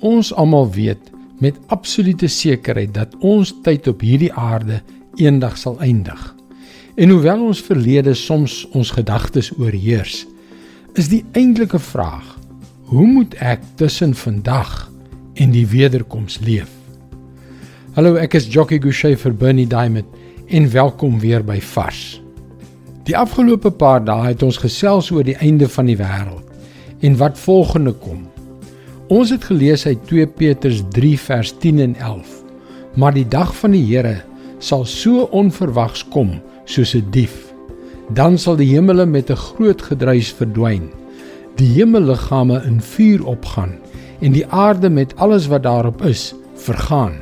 Ons almal weet met absolute sekerheid dat ons tyd op hierdie aarde eendag sal eindig. En hoewel ons verlede soms ons gedagtes oorheers, is die eintlike vraag: hoe moet ek tussen vandag en die wederkoms leef? Hallo, ek is Jockey Gouchee vir Bernie Diamond en welkom weer by Vars. Die afgelope paar dae het ons gesels oor die einde van die wêreld en wat volgende kom. Ons het gelees uit 2 Petrus 3 vers 10 en 11. Maar die dag van die Here sal so onverwags kom soos 'n dief. Dan sal die hemele met 'n groot gedruis verdwyn. Die hemelliggame in vuur opgaan en die aarde met alles wat daarop is vergaan.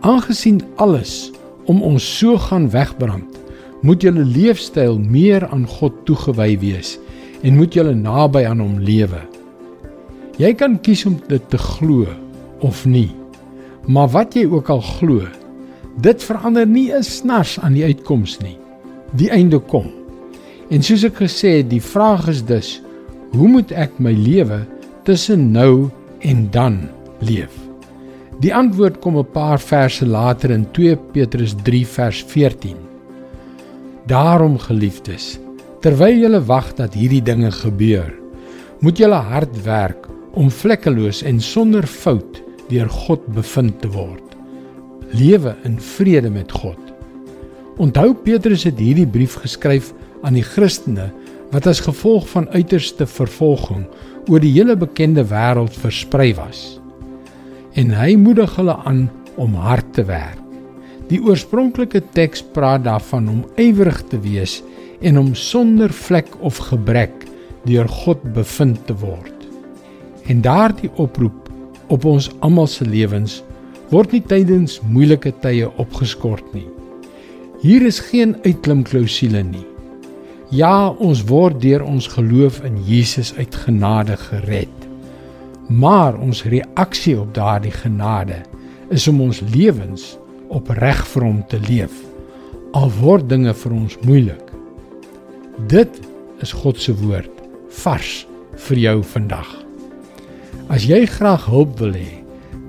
Aangesien alles om ons so gaan wegbrand, moet julle leefstyl meer aan God toegewy wees en moet julle naby aan hom lewe. Jy kan kies om dit te glo of nie. Maar wat jy ook al glo, dit verander nie 'n snars aan die uitkoms nie. Die einde kom. En soos ek gesê het, die vraag is dus, hoe moet ek my lewe tussen nou en dan leef? Die antwoord kom 'n paar verse later in 2 Petrus 3 vers 14. Daarom geliefdes, terwyl julle wag dat hierdie dinge gebeur, moet julle hard werk om vlekkeloos en sonder fout deur God bevind te word. Lewe in vrede met God. Onthou Petrus het hierdie brief geskryf aan die Christene wat as gevolg van uiterste vervolging oor die hele bekende wêreld versprei was en hy moedig hulle aan om hard te werk. Die oorspronklike teks praat daarvan om ywerig te wees en om sonder vlek of gebrek deur God bevind te word. En daardie oproep op ons almal se lewens word nie tydens moeilike tye opgeskort nie. Hier is geen uitklimklausule nie. Ja, ons word deur ons geloof in Jesus uit genade gered. Maar ons reaksie op daardie genade is om ons lewens opreg vir hom te leef. Al word dinge vir ons moeilik. Dit is God se woord vars vir jou vandag. As jy graag hulp wil hê,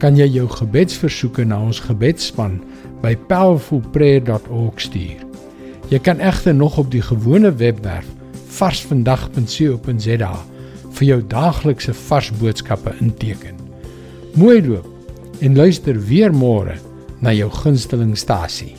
kan jy jou gebedsversoeke na ons gebedsspan by powerfulprayer.org stuur. Jy kan egter nog op die gewone webwerf varsvandag.co.za vir jou daaglikse vars boodskappe inteken. Mooi loop en luister weer môre na jou gunsteling stasie.